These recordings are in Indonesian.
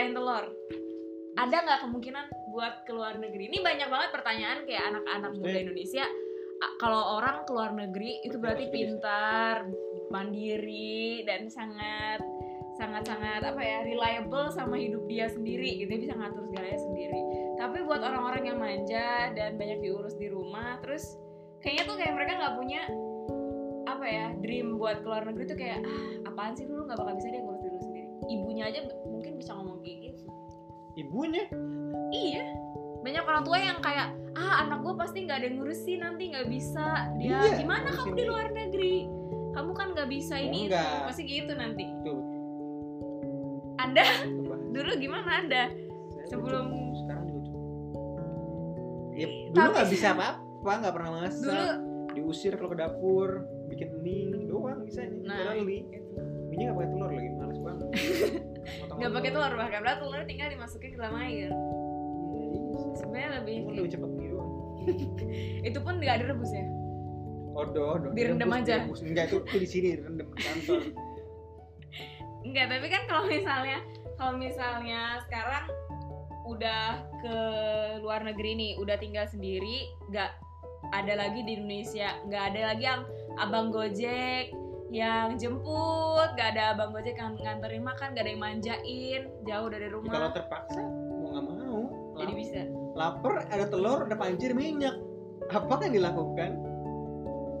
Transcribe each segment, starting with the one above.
selain telur. Ada nggak kemungkinan buat ke luar negeri? Ini banyak banget pertanyaan kayak anak-anak muda Indonesia. Kalau orang ke luar negeri itu berarti pintar mandiri dan sangat sangat sangat apa ya reliable sama hidup dia sendiri gitu. Dia bisa ngatur segalanya sendiri. Tapi buat orang-orang yang manja dan banyak diurus di rumah terus kayaknya tuh kayak mereka nggak punya apa ya dream buat ke luar negeri tuh kayak ah apaan sih lu? Nggak bakal bisa dia ngurus ibunya aja mungkin bisa ngomong kayak gitu. Ibunya? Iya. Banyak orang tua yang kayak ah anak gue pasti nggak ada yang ngurusin nanti nggak bisa. Dia Iya, gimana kamu di luar negeri? Kamu kan nggak bisa Oh, ini itu. pasti gitu nanti. Tuh anda? Dulu gimana anda? Saya Sebelum- cukup, sekarang juga cukup ya, dulu nggak bisa apa-apa nggak pernah masak. Dulu diusir kalau ke dapur bikin mie doang bisa nah li gitu. Nggak pakai telur lagi males banget nggak pakai telur bahkan padahal telur tinggal dimasukin ke dalam air sebenarnya lebih Iya, Cuma lebih cepet mie doang itu pun nggak direbus ya Odo, odo. Direndam Direbus, aja. direbus. Enggak itu, itu di sini direndam di kantor. Enggak, tapi kan kalau misalnya kalau misalnya sekarang udah ke luar negeri nih, udah tinggal sendiri, nggak ada lagi di Indonesia, nggak ada lagi yang abang gojek yang jemput, nggak ada abang gojek yang nganterin makan, nggak ada yang manjain, jauh dari Ya, kalau rumah, terpaksa mau nggak mau. jadi lap- bisa. Lapar ada telur ada pancir minyak. Apa yang dilakukan?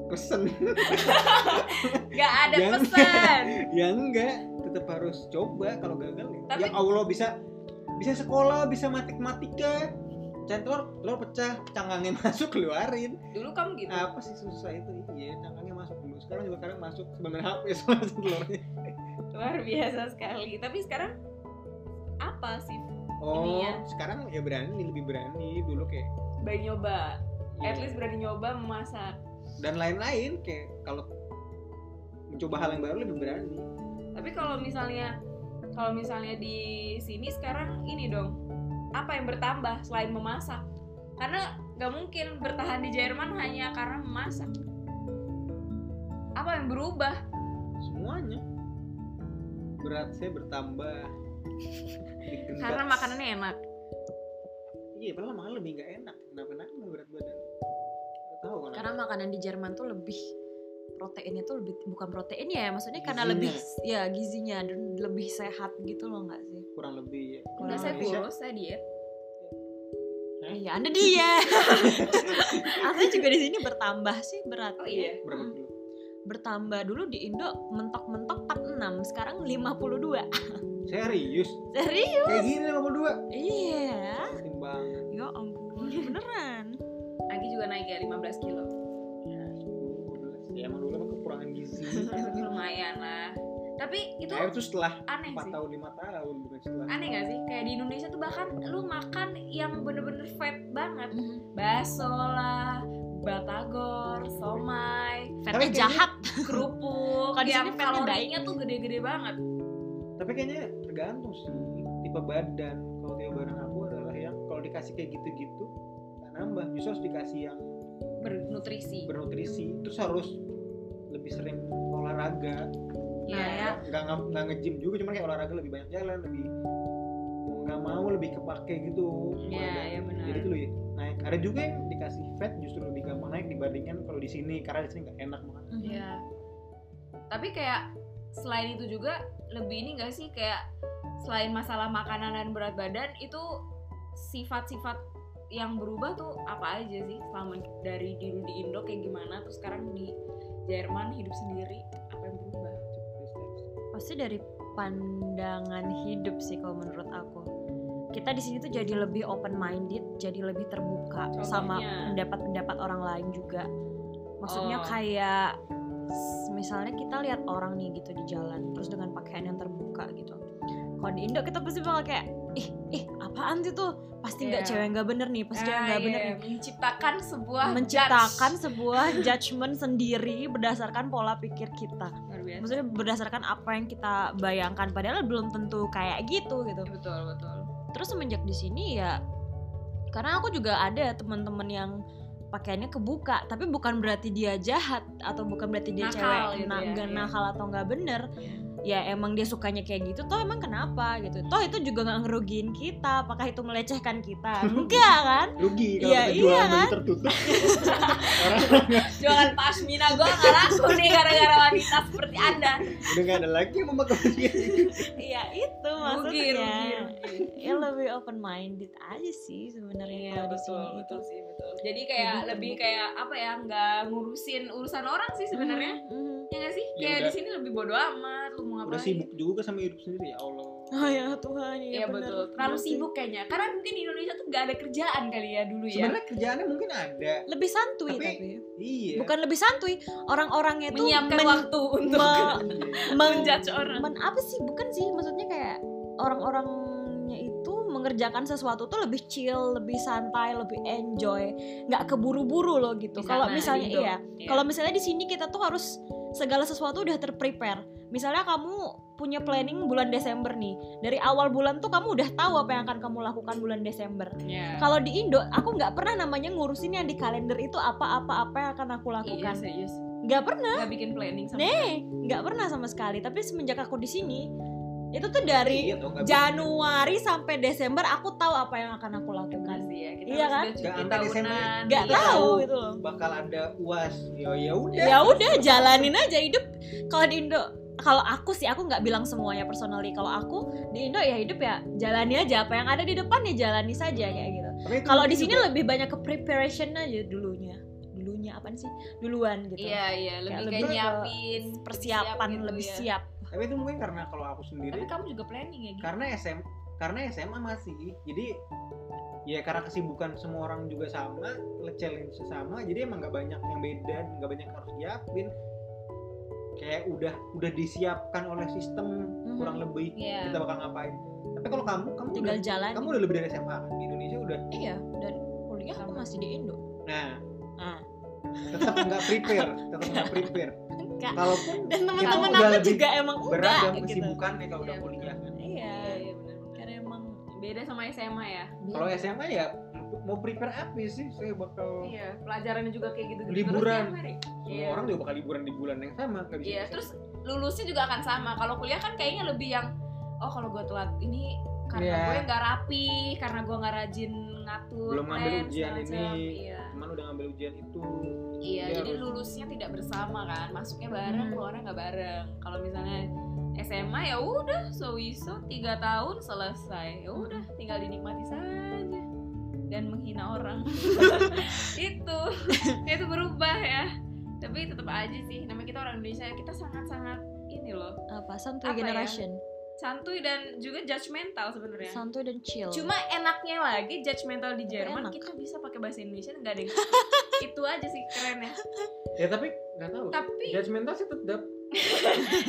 Pesen. Nggak ada Jangan. pesan. ya enggak, tetap harus coba kalau gagal. ya. Tapi- Ya Allah bisa bisa sekolah, bisa matematika. Cari telur, telur pecah, cangkangnya masuk keluarin. Dulu kamu gitu. Apa sih susah itu? Iya, dulu. Sekarang juga kadang masuk sebenarnya HP soalnya telurnya. Luar biasa sekali. Tapi sekarang apa sih Oh, Ininya. sekarang ya berani, lebih berani. Dulu kayak berani nyoba? ya, At least berani nyoba memasak. dan lain-lain kayak kalau mencoba hal yang baru lebih berani. Tapi kalau misalnya kalau misalnya di sini sekarang ini dong apa yang bertambah selain memasak? Karena nggak mungkin bertahan di Jerman hanya karena memasak. Apa yang berubah? Semuanya berat saya bertambah. Karena makanannya enak. Iya, padahal makan lebih nggak enak. Kenapa nambah berat badan? Tahu kan? Karena makanan di Jerman tuh lebih proteinnya tuh lebih bukan protein ya, maksudnya karena Gizinya. lebih ya gizinya dan lebih sehat gitu loh nggak sih? kurang lebih ya. Kurang saya lebih. kurus, saya diet. Hah? Iya, Anda dia. Aku juga di sini bertambah sih berat. Oh iya. Berapa kilo? Bertambah dulu di Indo mentok-mentok 46, sekarang 52. Serius? Serius? Kayak gini 52? Iya. Timbangan. Ya ampun, beneran. Lagi juga naik ya 15 kilo. Ya, 10, 12. Ya emang dulu emang kekurangan gizi. Tapi lumayan lah. Tapi itu Nah, itu setelah aneh 4 sih. tahun, 5 tahun bukan setelah. Aneh gak sih? Kayak di Indonesia tuh bahkan lu makan yang bener-bener fat banget. Mhm. bakso lah, batagor, somai, Fatnya Tapi jahat. kerupuk Kalau di yang sini fatnya kalorinya tuh gede-gede banget. Tapi kayaknya tergantung sih tipe badan. Kalau tipe badan aku adalah yang kalau dikasih kayak gitu-gitu nggak nambah, justru harus dikasih yang Bernutrisi. bernutrisi. Terus harus lebih sering olahraga. Iya Nah, ya. Nggak nggak nggak nge-gym juga, cuma kayak olahraga lebih banyak jalan, lebih nggak mau lebih kepake gitu. Iya, iya benar. Jadi itu lebih naik. Ada juga yang dikasih fat justru lebih gampang naik dibandingkan kalau di sini karena di sini nggak enak makan. Iya. Tapi kayak selain itu juga lebih ini gak sih kayak selain masalah makanan dan berat badan itu sifat-sifat yang berubah tuh apa aja sih selama dari dulu di Indo kayak gimana terus sekarang di Jerman hidup sendiri apa yang berubah? Pasti dari pandangan hidup sih kalau menurut aku. Kita di sini tuh jadi lebih open minded, jadi lebih terbuka sama Contohnya? pendapat-pendapat orang lain juga. Maksudnya Oh. kayak misalnya kita lihat orang nih gitu di jalan terus dengan pakaian yang terbuka gitu. Kalau di Indo kita pasti bakal kayak ih ih apaan sih tuh? Pasti nggak Iya. cewek nggak bener nih, pasti cewek nggak bener iya. nih. menciptakan sebuah Menciptakan judge. sebuah judgement sendiri berdasarkan pola pikir kita maksudnya berdasarkan apa yang kita bayangkan padahal belum tentu kayak gitu gitu betul betul. Terus semenjak di sini ya karena aku juga ada teman-teman yang pakaiannya kebuka tapi bukan berarti dia jahat atau bukan berarti dia Nakal cewek gitu ya, iya. nakal atau nggak bener ya emang dia sukanya kayak gitu toh emang kenapa gitu toh itu juga nggak ngerugiin kita apakah itu melecehkan kita enggak kan rugi kalau Iya, kita iya jualan kan? tertutup jualan pasmina gue nggak laku nih gara-gara wanita seperti anda udah gak ada lagi yang memakai gitu. Iya itu rugi maksudnya rugi rugi ya lebih open minded aja sih sebenarnya Iya di betul sini betul sih betul. Jadi kayak Lebih lebih terbuka. kayak apa ya nggak ngurusin urusan orang sih sebenarnya. Mhm, mhm. Ya nggak sih? Ya Kayak di sini lebih bodo amat lu mau ngapain. udah sibuk juga sama hidup sendiri ya Allah Oh ya Tuhan ya Iya bener. betul. Terlalu Bener sih. sibuk kayaknya. Karena mungkin di Indonesia tuh gak ada kerjaan kali ya dulu ya. sebenarnya kerjaannya mungkin ada Lebih santuy Tapi- tapi, iya bukan lebih santuy orang-orangnya tuh Menyiapkan men- waktu untuk me- Iya. menjudge orang. men apa sih bukan sih maksudnya kayak orang-orangnya itu mengerjakan sesuatu tuh lebih chill, lebih santai, lebih enjoy, nggak keburu-buru loh gitu. Kalau misalnya iya, Iya. kalau misalnya di sini kita tuh harus segala sesuatu udah terprepare. Misalnya kamu punya planning bulan Desember nih, dari awal bulan tuh kamu udah tahu apa yang akan kamu lakukan bulan Desember. Iya. Kalau di Indo, aku nggak pernah namanya ngurusin yang di kalender itu apa-apa apa yang akan aku Iya lakukan. serius. Nggak pernah. Gak bikin planning sama Nih, nggak pernah sama sekali. Tapi semenjak aku di sini, itu tuh dari Iya toh, nggak bisa. Januari sampai Desember aku tahu apa yang akan aku lakukan. sih ya. Kita Iya kan? Nggak sampai Desember. Nggak Iya. tahu tahu. gitu loh. bakal ada uas ya ya udah Ya udah jalanin aja hidup. Kalau di Indo, kalau aku sih aku nggak bilang semuanya personally. Kalau aku di Indo ya hidup ya jalani aja apa yang ada di depan ya jalani saja kayak gitu. Kalau di sini juga- lebih banyak ke preparation aja dulunya. Dulunya apa sih? Duluan gitu. Iya iya lebih Kayak lebih nyiapin Persiapan siap gitu lebih ya. siap. tapi itu mungkin karena kalau aku sendiri Tapi kamu juga planning ya gitu. karena SM karena SMA masih jadi ya karena kesibukan semua orang juga sama challenge sama jadi emang nggak banyak yang beda nggak banyak yang harus siapin kayak udah udah disiapkan oleh sistem Mhm. kurang lebih Iya. kita bakal ngapain tapi kalau kamu kamu Tinggal udah, jalan. kamu udah lebih dari SMA kan di Indonesia udah Iya, dan kuliah aku masih di Indo. nah Ah. tetap nggak prepare tetap nggak prepare kalaupun Dan teman-teman udah aku juga emang berat enggak dalam gitu. kesibukan ya kalau udah Iya, kuliah kan Iya. Iya iya benar. Karena emang Beda sama SMA ya. kalau SMA ya mau prepare apa sih saya bakal Iya, pelajarannya juga kayak gitu. Liburan. Iya. Semua orang juga bakal liburan di bulan yang sama nggak bisa Iya, terus lulusnya juga akan sama. Kalau kuliah kan kayaknya lebih yang oh kalau gue telat ini karena Iya. gue nggak rapi, karena gue nggak rajin ngatur. Belum ngambil plan, ujian ini. Iya. teman udah ngambil ujian itu Iya, Dia jadi harus- lulusnya tidak bersama kan, masuknya bareng, Hmm. keluarnya nggak bareng. Kalau misalnya SMA ya udah, so iso tiga tahun selesai, ya udah tinggal dinikmati saja dan menghina orang. itu, itu berubah ya. Tapi tetap aja sih, namanya kita orang Indonesia, kita sangat-sangat ini loh, apa santuy Apa ya? generation, santuy dan juga judgmental sebenarnya. santuy dan chill. Cuma enaknya lagi judgmental di Jerman Enak. kita bisa pakai bahasa Indonesia nggak ada yang itu aja sih kerennya. ya tapi nggak tahu Tapi judgmental sih tetap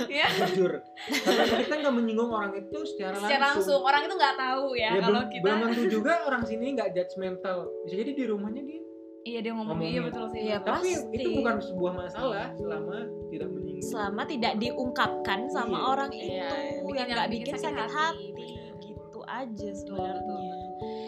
ya jujur karena kita nggak menyinggung orang itu secara, secara langsung orang itu nggak tahu ya, ya, kalau kita belum tentu juga orang sini nggak judgmental bisa jadi di rumahnya dia iya dia ngomong ngomongin. iya betul sih Iya, betul. tapi Pasti. itu bukan sebuah masalah selama tidak menyinggung selama tidak diungkapkan sama Iya. orang Iya, itu bikin yang nggak bikin bikin sakit sakit hati. hati, gitu aja sebenarnya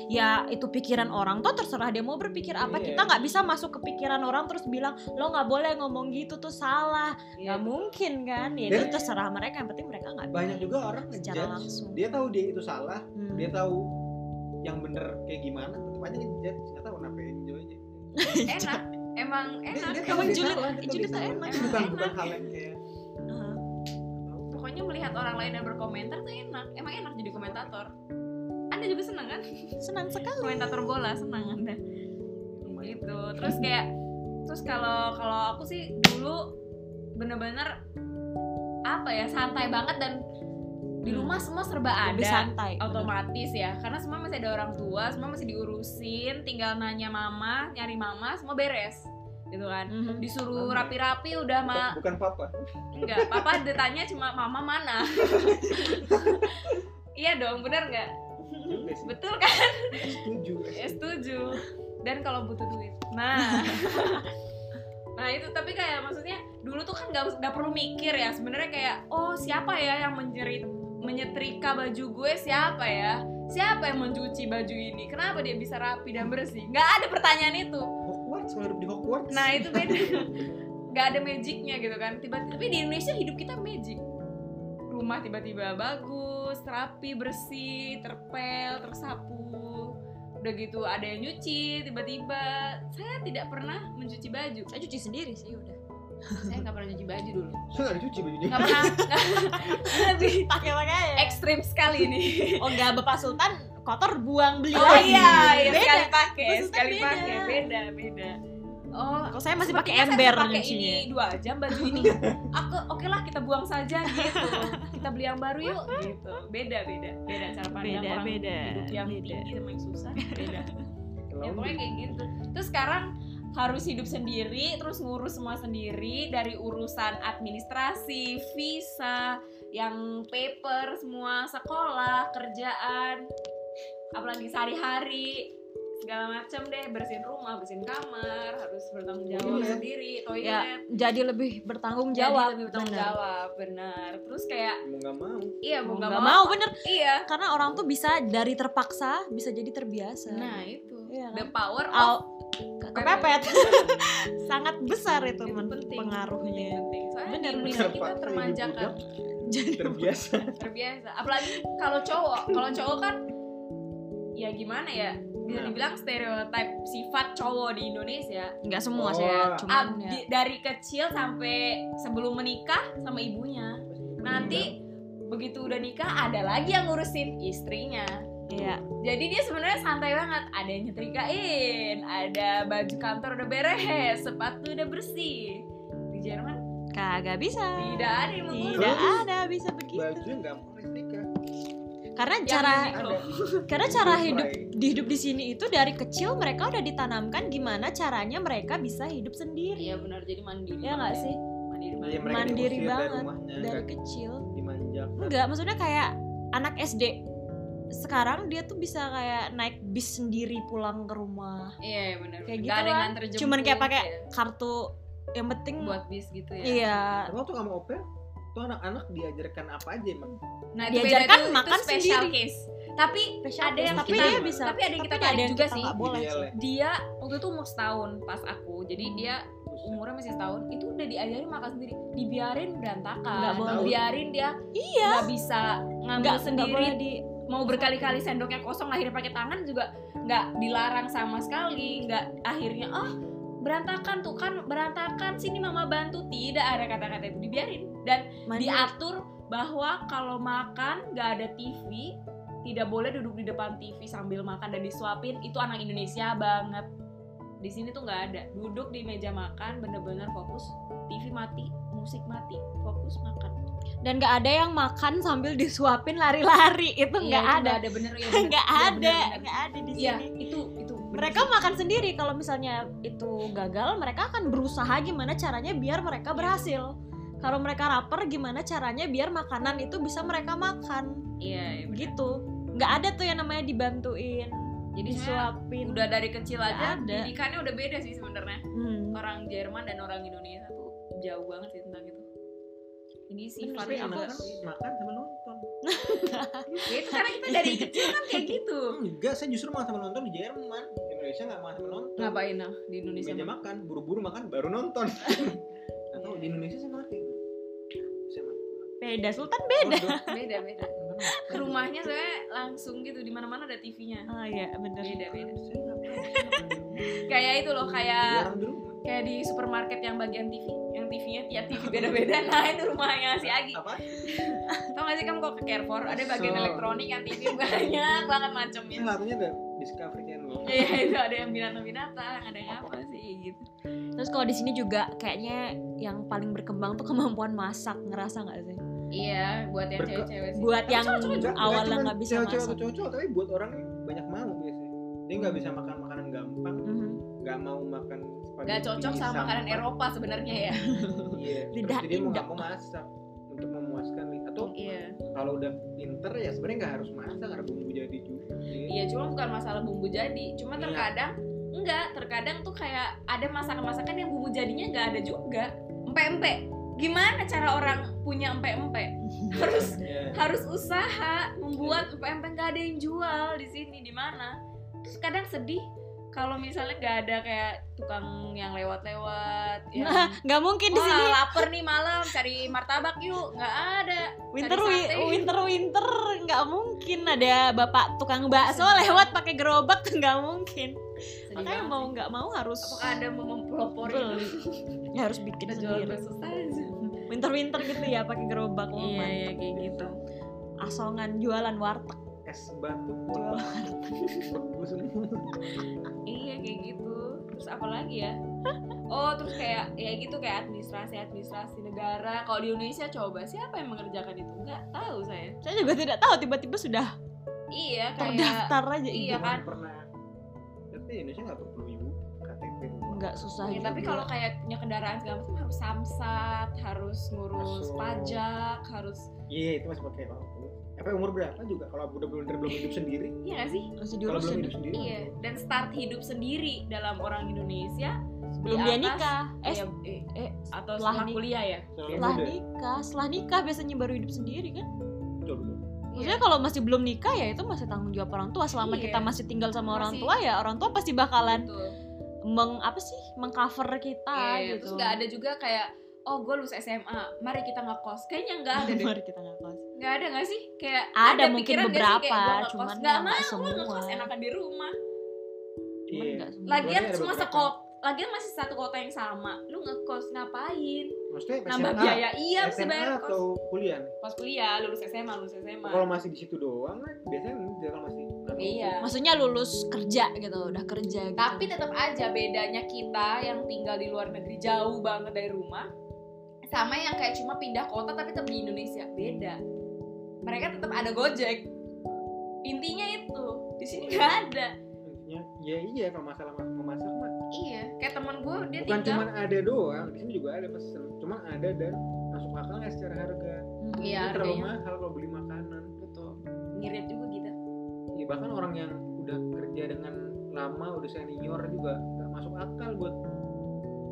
ya itu pikiran orang. Tuh terserah dia mau berpikir apa. Iya. kita nggak bisa masuk ke pikiran orang terus bilang lo nggak boleh ngomong gitu tuh salah. Iya, nggak mungkin kan? Ya Dan- itu terserah mereka. Yang penting mereka nggak banyak juga orang secara langsung. dia tahu dia itu salah Hmm. dia tahu yang bener kayak gimana tetap aja ngejudge. Nggak tahu kenapa ya enjoy aja enak emang enak. Emang dia julid- julid tuh enak. Bukan Enak. bukan hal yang kayak pokoknya melihat orang lain yang berkomentar tuh enak. Emang enak jadi komentator anda juga senang kan? Senang sekali. Komentator bola senang anda. Gitu. Terus kayak terus kalau kalau aku sih dulu bener-bener apa ya santai banget dan di Hmm. rumah semua serba ada. lebih santai bener. otomatis ya karena semua masih ada orang tua semua masih diurusin tinggal nanya mama nyari mama semua beres gitu kan. Mhm. disuruh rapi-rapi udah mah bukan papa. Enggak papa ditanya cuma mama mana. Iya dong bener nggak juga sih. Betul kan? Setuju ya setuju. dan kalau butuh duit. Nah. Nah itu tapi kayak maksudnya dulu tuh kan nggak nggak perlu mikir ya. Sebenarnya kayak oh siapa ya yang menjerit menyetrika baju gue? Siapa ya? Siapa yang mencuci baju ini? Kenapa dia bisa rapi dan bersih? Nggak ada pertanyaan itu. Hogwarts di Hogwarts. Nah itu beda. Nggak ada magicnya gitu kan. Tiba-tiba tapi di Indonesia hidup kita magic rumah tiba-tiba bagus rapi bersih terpel tersapu. Udah gitu ada yang nyuci tiba-tiba. Saya tidak pernah mencuci baju. Saya cuci sendiri sih udah. Saya nggak pernah cuci baju dulu. Saya nggak dicuci bajunya. Nggak pernah. Lebih pakai pakai ekstrim sekali nih oh enggak bapak sultan kotor buang beli oh lagi. iya, iya beda. sekali pakai sekali beda. pakai. Beda beda oh kok saya masih pakai sepertinya saya ember pakai ini dua jam baju ini. Aku oke lah kita buang saja gitu. Kita beli yang baru yuk. gitu. Beda beda. Beda cara pandang Beda, orang beda, hidup yang beda. tinggi sama yang susah beda. Ya Kalau pokoknya kayak gitu. Terus sekarang harus hidup sendiri terus ngurus semua sendiri dari urusan administrasi visa yang paper semua sekolah kerjaan apalagi sehari-hari segala macam deh bersihin rumah bersihin kamar harus bertanggung jawab Toilet. sendiri ya toilet jadi lebih bertanggung Jadi jawab. lebih bertanggung bener. jawab benar. Terus kayak mau nggak mau. Iya mau mau nggak mau, mau bener. Iya. Karena orang tuh bisa dari terpaksa bisa jadi terbiasa. Nah itu. Iya the kan? power of Al kepepet. Sangat besar itu, Itu penting. pengaruhnya. Penting soalnya Bener, di bener. kita termanjakan. jadi terbiasa. Terbiasa. Apalagi kalau cowok. Kalau cowok kan ya gimana ya bisa Nah. dibilang stereotip sifat cowok di Indonesia. Nggak semua Oh. sih ya cuman Ab- ya. dari kecil sampai sebelum menikah sama ibunya. Nanti begitu udah nikah ada lagi yang ngurusin istrinya. Iya. Jadi dia sebenarnya santai banget. Ada yang nyetrikain ada baju kantor udah beres sepatu udah bersih. Di Jerman kagak bisa. Tidak ada yang mengurus. Tidak ada bisa begitu. Baju nggak mau nikah karena Yang cara karena cara hidup di hidup di sini itu dari kecil mereka udah ditanamkan gimana caranya mereka bisa hidup sendiri. Iya benar. Jadi mandiri ya nggak sih? Mandiri Iya, banget. Mandiri banget, dari rumahnya dari kecil. dimanjakan enggak maksudnya kayak anak SD sekarang dia tuh bisa kayak naik bis sendiri pulang ke rumah. Iya benar Kayak Nggak gitu ada nganter Cuman kayak pakai ya. kartu yang penting buat bis gitu ya. Iya. Emang tuh nggak mau oper tuh anak-anak diajarkan apa aja emang? Nah itu Diajarkan itu, makan itu special sendiri. case. Tapi Special ada case, yang tapi kita dia bisa tapi ada yang kita tapi tarik ada yang juga kita sih. boleh dia waktu itu umur setahun pas aku. Jadi dia Buset. umurnya masih setahun. Itu udah diajarin makan sendiri. Dibiarin berantakan. Nggak boleh. dibiarin dia iya. nggak bisa ngambil nggak sendiri. nggak boleh di mau berkali-kali sendoknya kosong akhirnya pakai tangan juga nggak dilarang sama sekali. Nggak akhirnya oh berantakan tuh kan berantakan. Sini mama bantu. Tidak ada kata-kata itu dibiarin. Dan mandiri. diatur bahwa kalau makan nggak ada TV tidak boleh duduk di depan TV sambil makan dan disuapin. Itu anak Indonesia banget. Di sini tuh nggak ada. Duduk di meja makan bener-bener fokus TV mati musik mati fokus makan. Dan nggak ada yang makan sambil disuapin lari-lari. Itu Iya, nggak itu ada. ada bener. Ya nggak Iya, ada nggak ada di Iya, sini. itu itu mereka sih. makan sendiri. Kalau misalnya itu gagal mereka akan berusaha gimana caranya biar mereka berhasil. Kalau mereka lapar gimana caranya biar makanan itu bisa mereka makan? Iya, iya bener. gitu. Nggak ada tuh yang namanya dibantuin jadi saya disuapin. udah dari kecil Nggak aja ada. didikannya udah beda sih sebenarnya. Hmm. orang Jerman dan orang Indonesia tuh jauh banget sih tentang itu. Ini Tapi juga kan makan sama nonton ya itu karena kita dari kecil kan kayak gitu. Enggak saya justru makan sama nonton di Jerman. Di Indonesia nggak makan sama nonton. Ngapain nah di Indonesia meja makan buru-buru makan baru nonton. Atau di Indonesia saya malah kayak gitu. beda Sultan beda. Beda beda. Ke rumahnya saya langsung gitu di mana mana ada TV-nya oh iya bener. Beda beda. Kayak itu loh kayak kayak di supermarket yang bagian TV yang TV-nya tiap TV beda-beda. Nah itu rumahnya si Agi. Apa? Tau gak sih kamu kok ke Carrefour? Ada bagian So. elektronik yang TV banyak banget macamnya saya lakunya ada Discovery Channel Iya itu ada yang binatang-binatang, ada yang apa sih gitu. terus kalau di sini juga kayaknya yang paling berkembang tuh kemampuan masak ngerasa nggak sih? Iya, buat yang Berke- cewek-cewek sih. buat yang awalnya nggak bisa cewek-cewek masak. cowok-cowok tapi buat orang yang banyak mau biasanya. Dia nggak bisa makan makanan gampang Mhm. nggak mau makan spaghetti Gak cocok sama makanan. Eropa sebenarnya ya. iya Lidah dia mau nggak mau masak untuk memuaskan atau iya. kalau udah pinter ya sebenarnya nggak harus masak karena bumbu jadi juga Iya, cuma bukan masalah bumbu jadi. Cuma Iya. terkadang enggak, terkadang tuh kayak ada masakan-masakan yang bumbu jadinya nggak ada juga. Empe-empe. Gimana cara orang punya empe-empe? Harus Iya. harus usaha membuat empe-empe nggak ada yang jual di sini di mana terus kadang sedih kalau misalnya nggak ada kayak tukang yang lewat-lewat yang Nah, nggak mungkin di Wah sini. lapar nih malam cari martabak yuk. Nggak ada winter winter winter nggak mungkin ada bapak tukang bakso Sedih lewat pakai gerobak tuh nggak mungkin. Sedih makanya banget mau nggak mau harus apakah ada mau mempelopori? Ya harus bikin kita jual sendiri. winter winter gitu ya pakai gerobak oh, iya iya kayak gitu. Asongan jualan warteg es batu iya kayak gitu. Terus apa lagi ya? Oh terus kayak ya gitu kayak administrasi administrasi negara. Kalau di Indonesia coba siapa yang mengerjakan itu? Nggak tahu saya. Saya juga tidak tahu tiba-tiba sudah iya kayak terdaftar aja iya itu kan? Pernah. Tapi Indonesia nggak perlu ibu KTP nggak susah Ya, tapi kalau kayak punya kendaraan segala macam harus samsat, harus ngurus Masuk. pajak, harus iya itu masih pakai apa umur berapa juga kalau udah belum belum hidup sendiri iya gak sih? masih kalau belum diurusin hidup sendiri Iya, dan start hidup sendiri dalam orang Indonesia belum di dia nikah eh ya, eh, eh atau setelah setelah nik- kuliah ya. Setelah muda. nikah setelah nikah biasanya baru hidup sendiri kan betul betul Maksudnya kalau masih belum nikah ya itu masih tanggung jawab orang tua selama Iya. kita masih tinggal sama orang Masih- tua ya orang tua pasti bakalan Betul. meng apa sih mengcover kita Iya, gitu. Terus nggak ada juga kayak oh gue lulus SMA, mari kita ngekos. Kayaknya nggak ada deh. Mari kita ngekos. Nggak ada nggak sih? Kayak Ada mungkin nggak sih beberapa, gua ngekos? cuman nggak nggak mau semua. ngekos enakan di rumah. Cuman nggak semua. Lagian ada semua sekot, lagian masih satu kota yang sama. Lu ngekos ngapain? maksudnya Nambah SMA, biaya iya SMA bayar kos. atau kuliah Pas kuliah, lulus SMA, lulus SMA. kalau masih di situ doang kan biasanya dia kan masih Iya. Maksudnya lulus kerja gitu, udah kerja gitu. Tapi tetap aja bedanya kita yang tinggal di luar negeri jauh banget dari rumah sama yang kayak cuma pindah kota tapi tetap di Indonesia beda. Mereka tetap ada Gojek. Intinya itu di sini nggak ada. intinya ya iya kalau masalah mas- memasak mah Iya, kayak teman gue dia bukan tinggal. cuma ada doang di sini juga ada pesen cuma ada dan masuk akal nggak secara harga Hmm. Iya, Ini terlalu mahal kalau beli makanan Betul. Ngirit juga kita. ya, bahkan orang yang udah kerja dengan lama udah senior juga nggak masuk akal buat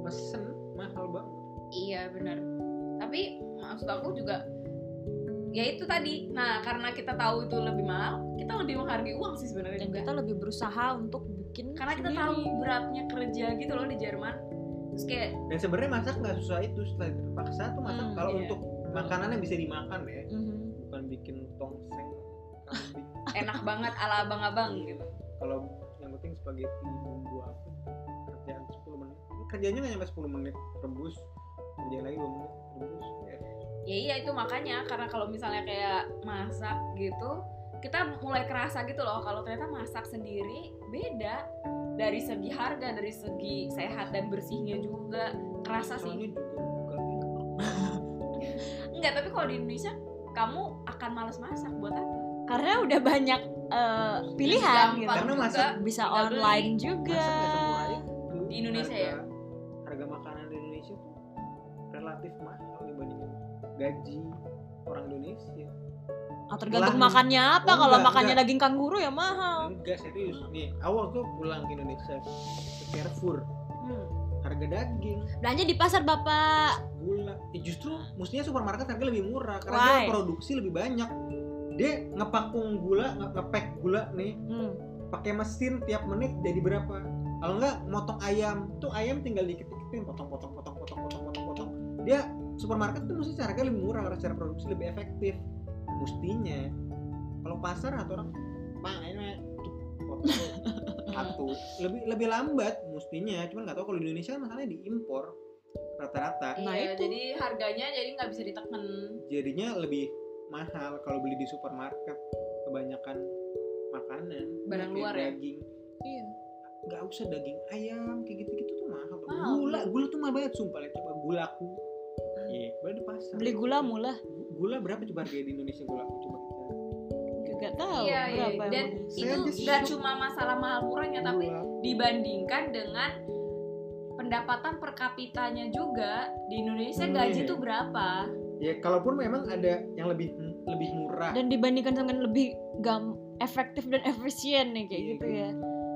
pesen mahal banget Iya benar. Tapi maksud aku juga ya itu tadi. Nah karena kita tahu itu lebih mahal, kita lebih menghargai uang sih sebenarnya Dan juga. kita lebih berusaha untuk bikin Karena kita sendiri. tahu beratnya kerja gitu loh di Jerman. Terus kayak dan sebenarnya masak nggak susah itu setelah terpaksa tuh masak Hmm, kalau iya. untuk makanan yang bisa dimakan ya Mhm. bukan bikin tongseng kambing. enak banget ala abang-abang gitu. kalau yang penting spaghetti bumbu apa kerjaan 10 menit Ini kerjanya nggak nyampe 10 menit rebus kerjaan lagi 2 menit rebus ya. Ya iya itu makanya karena kalau misalnya kayak masak gitu, kita mulai kerasa gitu loh kalau ternyata masak sendiri beda dari segi harga, dari segi sehat dan bersihnya juga kerasa sih. Enggak, tapi kalau di Indonesia kamu akan males masak buat apa? Karena udah banyak eh, pilihan gitu. Karena juga. masak Bisa tinggal beli. online juga. masak Di Indonesia harga, ya? harga makanan di Indonesia tuh relatif mahal gaji orang Indonesia Ah, tergantung Lah. makannya apa. Oh, Kalau makannya enggak. daging kanguru ya mahal. enggak serius nih awal tuh pulang ke Indonesia ke Carrefour Hmm. harga daging Belanja di pasar bapak. gula ya justru mestinya supermarket harga lebih murah karena Why? dia produksi lebih banyak dia ngepakung gula nge- ngepack gula nih Hmm. pakai mesin tiap menit jadi berapa kalau enggak motong ayam tuh ayam tinggal dikit-dikitin potong potong potong potong potong potong potong dia supermarket tuh mesti harga lebih murah karena secara produksi lebih efektif mestinya kalau pasar atau orang pak ini satu lebih lebih lambat mestinya cuman nggak tahu kalau di Indonesia kan masalahnya diimpor rata-rata Nah, iya, itu. jadi harganya jadi nggak bisa ditekan. jadinya lebih mahal kalau beli di supermarket kebanyakan makanan Barang luar ya? daging Iya. nggak usah daging ayam kayak gitu-gitu tuh mahal tuh. Mahal. gula gula tuh mahal banget sumpah lihat coba gulaku iya beli di pasar Beli gula mula. Gu- gula berapa coba harga di Indonesia gulaku coba kita Gak tahu Iya, iya. berapa Dan itu nggak cuma masalah mahal murahnya, tapi Gula. dibandingkan dengan pendapatan per kapitanya juga di Indonesia Hmm, gaji iya. tuh berapa? ya kalaupun memang ada yang lebih lebih murah dan dibandingkan dengan lebih gam efektif dan efisien nih kayak Iya, gitu gitu. ya.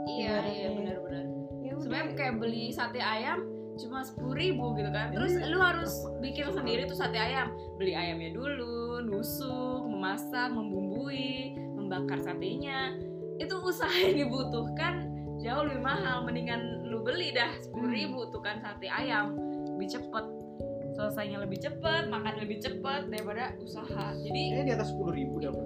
Iya, Ibaratnya. iya benar-benar. Ya. Sebenarnya kayak beli sate ayam cuma sepuluh ribu gitu kan. Terus Iya. lu harus bikin sendiri tuh sate ayam. Beli ayamnya dulu, nusuk, memasak, membumbui, membakar satenya. Itu usaha yang dibutuhkan jauh lebih mahal mendingan lu beli dah sepuluh ribu tuh kan sate ayam lebih cepet selesainya lebih cepet makan lebih cepet daripada usaha jadi Kayaknya di atas sepuluh ribu dapat.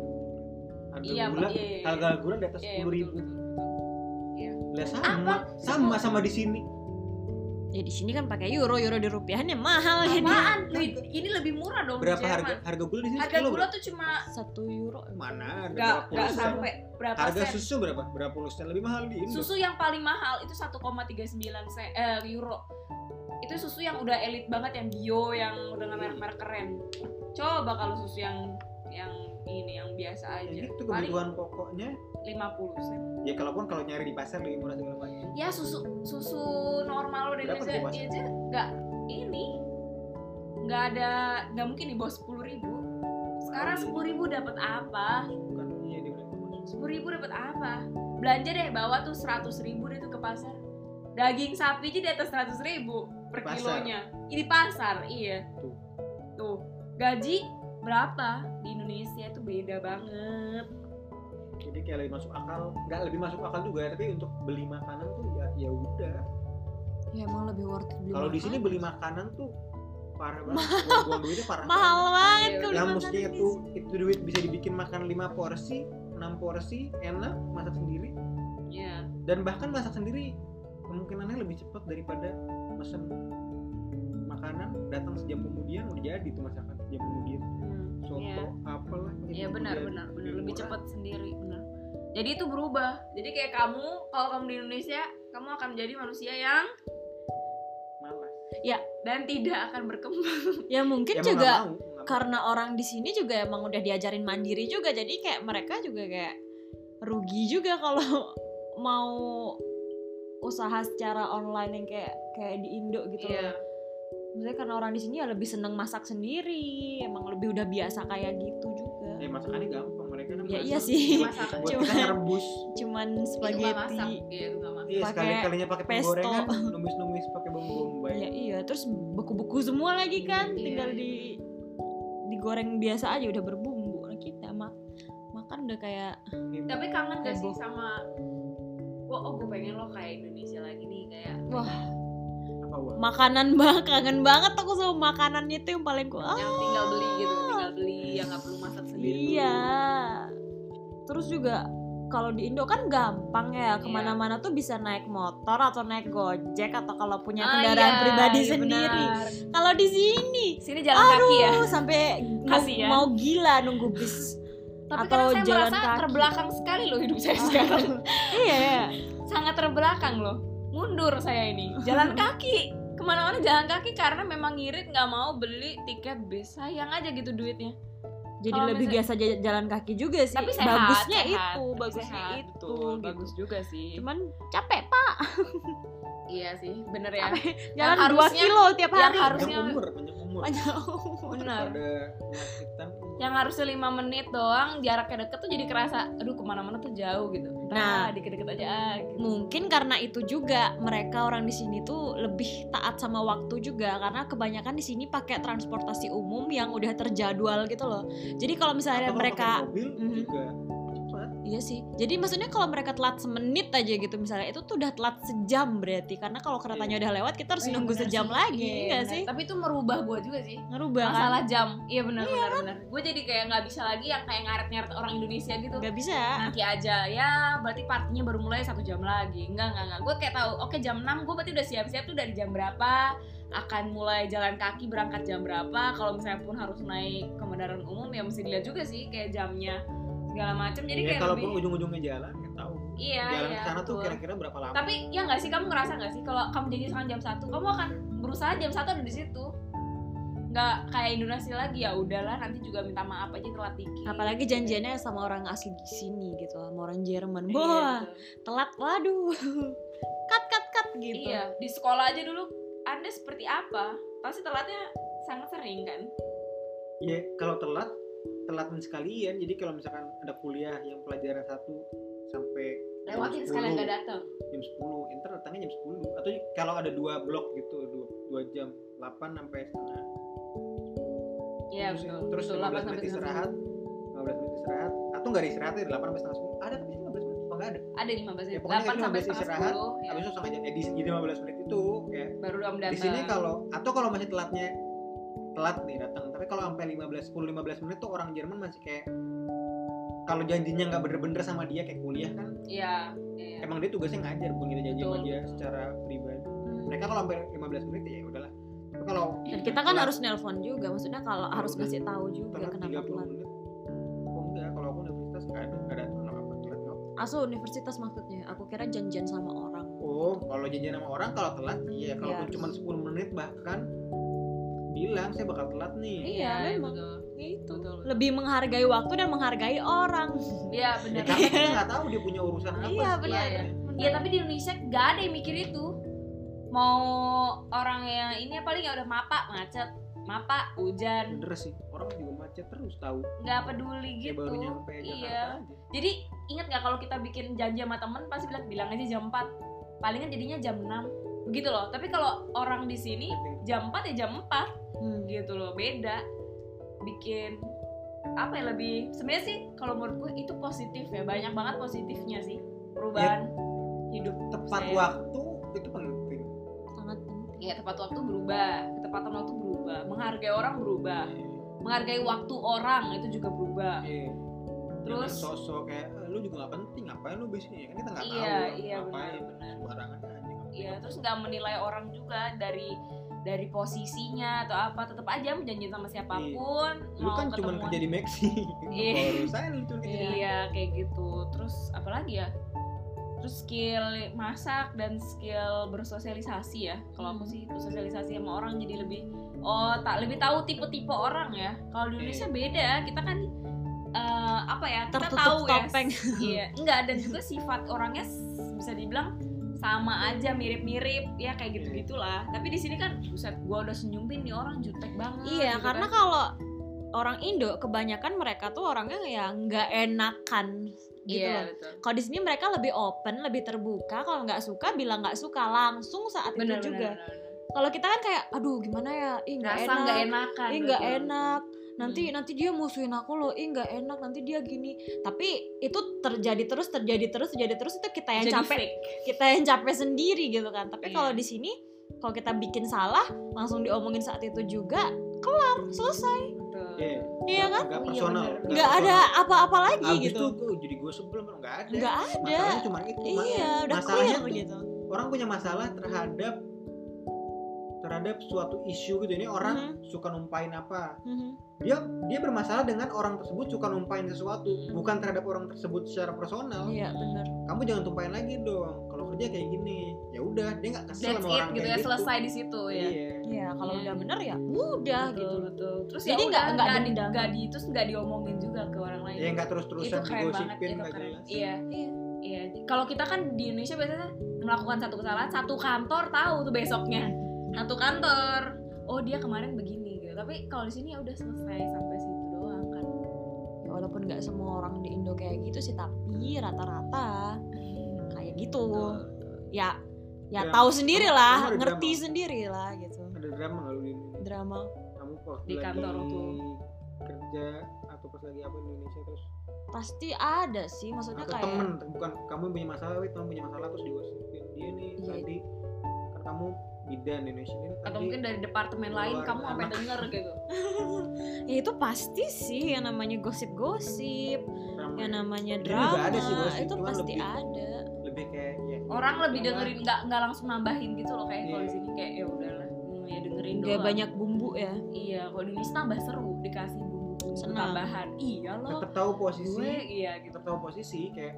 Harga Iya, gula, iya, iya. harga gula di atas Iya, sepuluh betul, ribu. betul, betul. Lah sama, Apa? sama sama di sini. Ya di sini kan pakai euro, euro di rupiahnya mahal ya apaan Wih, ini lebih murah dong Berapa Jerman. harga harga gula di sini? harga gula tuh cuma Satu euro. Mana nggak sen? sampai berapa Harga sen susu berapa? Berapa puluh sen lebih mahal di Indo. susu yang paling mahal itu 1,39 sen eh, euro itu susu yang udah elit banget yang bio yang udah nggak merek-merek keren coba kalau susu yang yang ini yang biasa aja Ya gitu paling kebutuhan pokoknya. 50 sen Ya kalaupun kalau nyari di pasar lebih murah segala macam. ya susu susu normal udah Indonesia Mas? aja nggak ini nggak ada nggak mungkin di bawah sepuluh ribu sekarang sepuluh ribu dapat apa Bukan iya di sepuluh ribu dapat apa belanja deh bawa tuh seratus ribu deh tuh ke pasar daging sapi aja di atas seratus ribu per Pasar. kilonya ini pasar iya Tuh. tuh gaji berapa di Indonesia itu beda banget Jadi kayak lebih masuk akal, nggak lebih masuk akal juga, tapi untuk beli makanan tuh ya ya udah. Ya emang lebih worth it beli Kalau di sini beli makanan tuh parah banget. Buang-buang duitnya parah. mahal banget. banget kalau Yang makan mesti di itu itu duit bisa dibikin makan 5 porsi, 6 porsi, enak, masak sendiri. ya Dan bahkan masak sendiri kemungkinannya lebih cepat daripada mesen makanan datang sejam kemudian udah jadi tuh masakan sejam kemudian soto Iya. apalah Iya itu benar benar benar lebih cepat sendiri benar. Jadi itu berubah. Jadi kayak kamu kalau kamu di Indonesia kamu akan menjadi manusia yang malas dan tidak akan berkembang. Ya mungkin Ya, juga mau, karena orang di sini juga emang udah diajarin mandiri juga jadi kayak mereka juga kayak rugi juga kalau mau usaha secara online yang kayak kayak di Indo gitu Iya. loh. Maksudnya karena orang di sini ya lebih seneng masak sendiri, emang lebih udah biasa kayak gitu juga. ya masakannya gampang mereka kan Ya masak. iya sih. Masak. buat Cuma- kita rebus Cuman Itu nggak spaghetti. masak. Iya, itu nggak masak. iya Pakai sekali kalinya pakai pesto. penggorengan numis numis pakai bumbu bombay Ya iya, terus beku-beku semua lagi kan, Iya, tinggal iya. di digoreng biasa aja udah berbumbu. Nah, kita mak makan udah kayak Tapi kangen gak sih sama Wah, oh gue pengen lo kayak Indonesia lagi nih kayak wah makanan banget kangen banget aku sama makanan itu yang paling ah, yang tinggal beli gitu, tinggal beli yang nggak perlu masak sendiri. iya terus juga kalau di Indo kan gampang ya ke mana-mana tuh bisa naik motor atau naik gojek atau kalau punya Ah, kendaraan iya, pribadi iya sendiri kalau di sini Sini jalan kaki ya. aduh sampai mau, Kasian. mau gila nunggu bis Tapi atau saya jalan merasa kaki. terbelakang sekali loh hidup saya sekarang. iya ya Sangat terbelakang loh. Mundur saya ini. Jalan kaki. Ke mana-mana jalan kaki karena memang ngirit nggak mau beli tiket bis. Sayang aja gitu duitnya. jadi Kalau lebih misalnya- biasa jalan kaki juga sih Tapi sehat, bagusnya sehat. itu Tapi bagusnya sehat, itu betul. gitu. Bagus juga sih. cuman capek pak iya sih, bener ya. jalan 2 harusnya- kilo tiap yang hari harusnya- panjang umur panjang umur Yang harusnya 5 menit doang, jaraknya deket tuh jadi kerasa, aduh ke mana-mana tuh jauh gitu. Nah. Nah, deket-deket aja ah, gitu. mungkin karena itu juga mereka orang di sini tuh lebih taat sama waktu juga karena kebanyakan di sini pakai transportasi umum yang udah terjadwal gitu loh jadi kalau misalnya Atau mereka mobil Mhm. juga cepat iya sih jadi maksudnya kalau mereka telat semenit aja gitu misalnya itu tuh udah telat sejam berarti karena kalau keretanya udah lewat kita harus Oh, iya, nunggu sejam sih. lagi Iya, enggak benar. sih Tapi itu merubah gue juga sih. ngerubah kan Masalah jam. Iya benar benar benar. Gue jadi kayak nggak bisa lagi yang kayak ngaret-ngaret orang Indonesia gitu. nggak bisa Nanti aja ya berarti partinya baru mulai satu jam lagi. Enggak enggak enggak. Gue kayak tahu. Oke jam 6 gue berarti udah siap-siap tuh dari jam berapa akan mulai jalan kaki berangkat jam berapa kalau misalnya pun harus naik ke kendaraan umum ya mesti dilihat juga sih kayak jamnya segala macam jadi ya kayak kalaupun lebih ujung-ujungnya jalan ya tahu. Iya jalan iya ke sana tuh kira-kira berapa lama? Tapi ya nggak sih kamu ngerasa nggak sih kalau kamu jadi sekarang jam satu kamu akan berusaha jam satu ada di situ. Nggak kayak Indonesia lagi ya udahlah nanti juga minta maaf aja telat dikit. Apalagi janjiannya sama orang asli di sini gitu sama orang Jerman. Iya, wah betul. telat waduh. Cut cut cut gitu. Iya di sekolah aja dulu anda seperti apa? Pasti telatnya sangat sering kan? Ya kalau telat telatin sekalian. Jadi kalau misalkan ada kuliah yang pelajaran satu sampai lewatin 10, sekalian gak datang jam 10 enter datangnya jam 10 atau kalau ada dua blok gitu dua, dua jam 8 sampai setengah. Iya terus, betul. terus betul 15 8 menit sampai istirahat. 15 menit istirahat. Atau nggak ada istirahat ya 8 sampai setengah 10 ada tapi 15 menit. Nggak ada? Ada 15 ya menit. Pokoknya 8 kan sampai 15 setengah istirahat 10 ya. habis itu langsung aja eh, di, di 15 menit itu kayak baru datang di sini kalau atau kalau masih telatnya telat nih datang. Tapi kalau sampai 15 10 15 menit tuh orang Jerman masih kayak kalau janjinya nggak bener-bener sama dia kayak kuliah kan? Iya iya. Emang dia tugasnya ngajar bukan kita janji sama dia secara pribadi. Mereka kalau sampai 15 menit ya udahlah. Tapi kalau dan kita kan telat- harus nelpon juga maksudnya kalau harus udah. ngasih tahu juga telat kenapa 30 telat menit. Oh enggak? Kalau aku universitas nggak ada nggak ada telat aso universitas maksudnya? Aku kira janjian sama orang. Oh kalau janjian sama orang kalau telat iya. Kalau Iya. cuma 10 menit bahkan bilang saya bakal telat nih. Iya, memang. betul. Itu. Betul betul. lebih menghargai waktu dan menghargai orang. Iya ya, benar karena kita nggak tahu dia punya urusan apa Iya, benar. sebenarnya. Iya tapi di Indonesia gak ada yang mikir itu. Mau orang yang ini paling ya udah mapa macet. Mapa hujan. Bener sih orang juga macet terus tahu. Nggak peduli gitu. baru nyampe Jakarta Iya. aja. Jadi ingat gak kalau kita bikin janji sama temen pasti bilang bilang aja jam 4 Palingan jadinya jam 6 Begitu loh. Tapi kalau orang di sini jam 4 ya jam 4 Hmm. gitu loh beda bikin apa ya lebih sebenarnya sih kalau menurut gue itu positif ya banyak banget positifnya sih perubahan hidup tepat saya. waktu itu penting sangat penting ya tepat waktu berubah ketepatan waktu berubah menghargai orang berubah menghargai waktu orang itu juga berubah Iya. terus Jangan sosok kayak "Eh, lu juga nggak penting ngapain lu bisnis kan kita nggak tahu Iya, iya, ngapain benar-benar. sembarangan aja. Iya, terus nggak menilai orang juga dari dari posisinya atau apa, tetap aja menjanji sama siapa pun. Iya. lu kan cuma kerja di Meksi Iya. urusan lu cuma kerja di Iya, kayak gitu. Terus apalagi ya? Terus skill masak dan skill bersosialisasi ya. Kalau aku Hmm. sih bersosialisasi sama orang jadi lebih oh tak lebih tahu tipe-tipe orang ya. Kalau di Indonesia Iya. beda, kita kan eh, apa ya? Kita Tertutup tahu topeng. ya. Iya, enggak dan juga sifat orangnya bisa dibilang sama aja mirip-mirip ya kayak gitu gitulah tapi di sini kan buset gua udah senyumin nih orang jutek banget Iya, gitu karena kan. kalau orang Indo kebanyakan mereka tuh orangnya ya nggak enakan gitu iya loh. betul Kalau di sini mereka lebih open, lebih terbuka. Kalau nggak suka bilang nggak suka langsung saat bener itu juga. bener, bener. Kalau kita kan kayak, aduh gimana ya, ih nggak rasa enak, nggak enakan ih nggak betul. Nanti Hmm. nanti dia musuhin aku loh, ih nggak enak. Nanti dia gini. Tapi itu terjadi terus, terjadi terus, terjadi terus itu kita yang Jadi capek, fake. kita yang capek sendiri gitu kan. Tapi Iya. kalau di sini, kalau kita bikin salah, langsung diomongin saat itu juga, kelar, selesai. Betul. Iya. Iya kan? nggak Oh, iya, personal bener. Nggak ada apa-apa lagi ah, gitu. gue jadi gue sebelum nggak ada Nggak ada. masalahnya cuma itu Iya, udah masalahnya clear tuh gitu. orang punya masalah terhadap terhadap suatu isu gitu ini orang Mhm. suka numpain apa Mhm. dia dia bermasalah dengan orang tersebut suka numpain sesuatu Mhm. bukan terhadap orang tersebut secara personal Iya benar. kamu jangan tumpahin lagi dong kalau kerja kayak gini ya udah dia nggak kesel That's sama it orang gitu kayak ya gitu selesai di situ ya iya Iya, kalau Iya. udah bener ya udah betul, gitu. betul. Terus Jadi ya nggak- nggak di, nggak di terus nggak diomongin juga ke orang lain. ya nggak terus itu terusan keren banget digosipin itu keren. jelas Iya, Iya. iya. Kalau kita kan di Indonesia biasanya melakukan satu kesalahan, satu kantor tahu tuh besoknya. Satu kantor. Oh dia kemarin begini gitu. Tapi kalau di sini ya udah selesai sampai situ doang kan. Ya, walaupun nggak semua orang di Indo kayak gitu sih, tapi rata-rata kayak gitu. Ya, ya Drama. tahu sendiri lah, ngerti drama? sendiri lah gitu. ada drama nggak lu di Indonesia Drama. kamu waktu Di kantor lagi tuh. kerja atau pas lagi apa di Indonesia terus Pasti ada sih, maksudnya atau kayak temen bukan kamu punya masalah wait kamu punya masalah terus digosipin dia nih Iya. tadi kan kamu bidan Indonesia ini Atau mungkin dari departemen lain kamu sampai anak. denger gitu. ya itu pasti sih yang namanya gosip-gosip, yang namanya Ini juga drama, ada sih gosip, itu pasti lebih- ada. lebih kayak ya, Orang ya, lebih ya, dengerin nggak nggak langsung nambahin gitu loh kayak kalau di Iya. sini kayak ya udahlah. Hmm, ya dengerin Kayak doang. banyak bumbu ya. Iya, kalau di Indonesia tambah seru dikasih bumbu tambahan. Iya loh. tetap tahu posisi Gue iya gitu. tetap tahu posisi kayak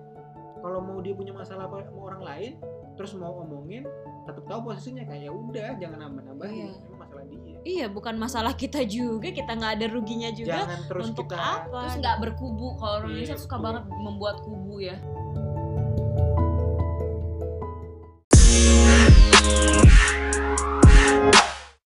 kalau mau dia punya masalah apa sama orang lain terus mau omongin tetap tahu posisinya kayak ya udah jangan nambah nambahin Iya. ini masalah dia Iya, bukan masalah kita juga, kita nggak ada ruginya juga. jangan terus untuk kita apa? Terus nggak berkubu kalau orang Iya, Indonesia suka betul. banget membuat kubu ya.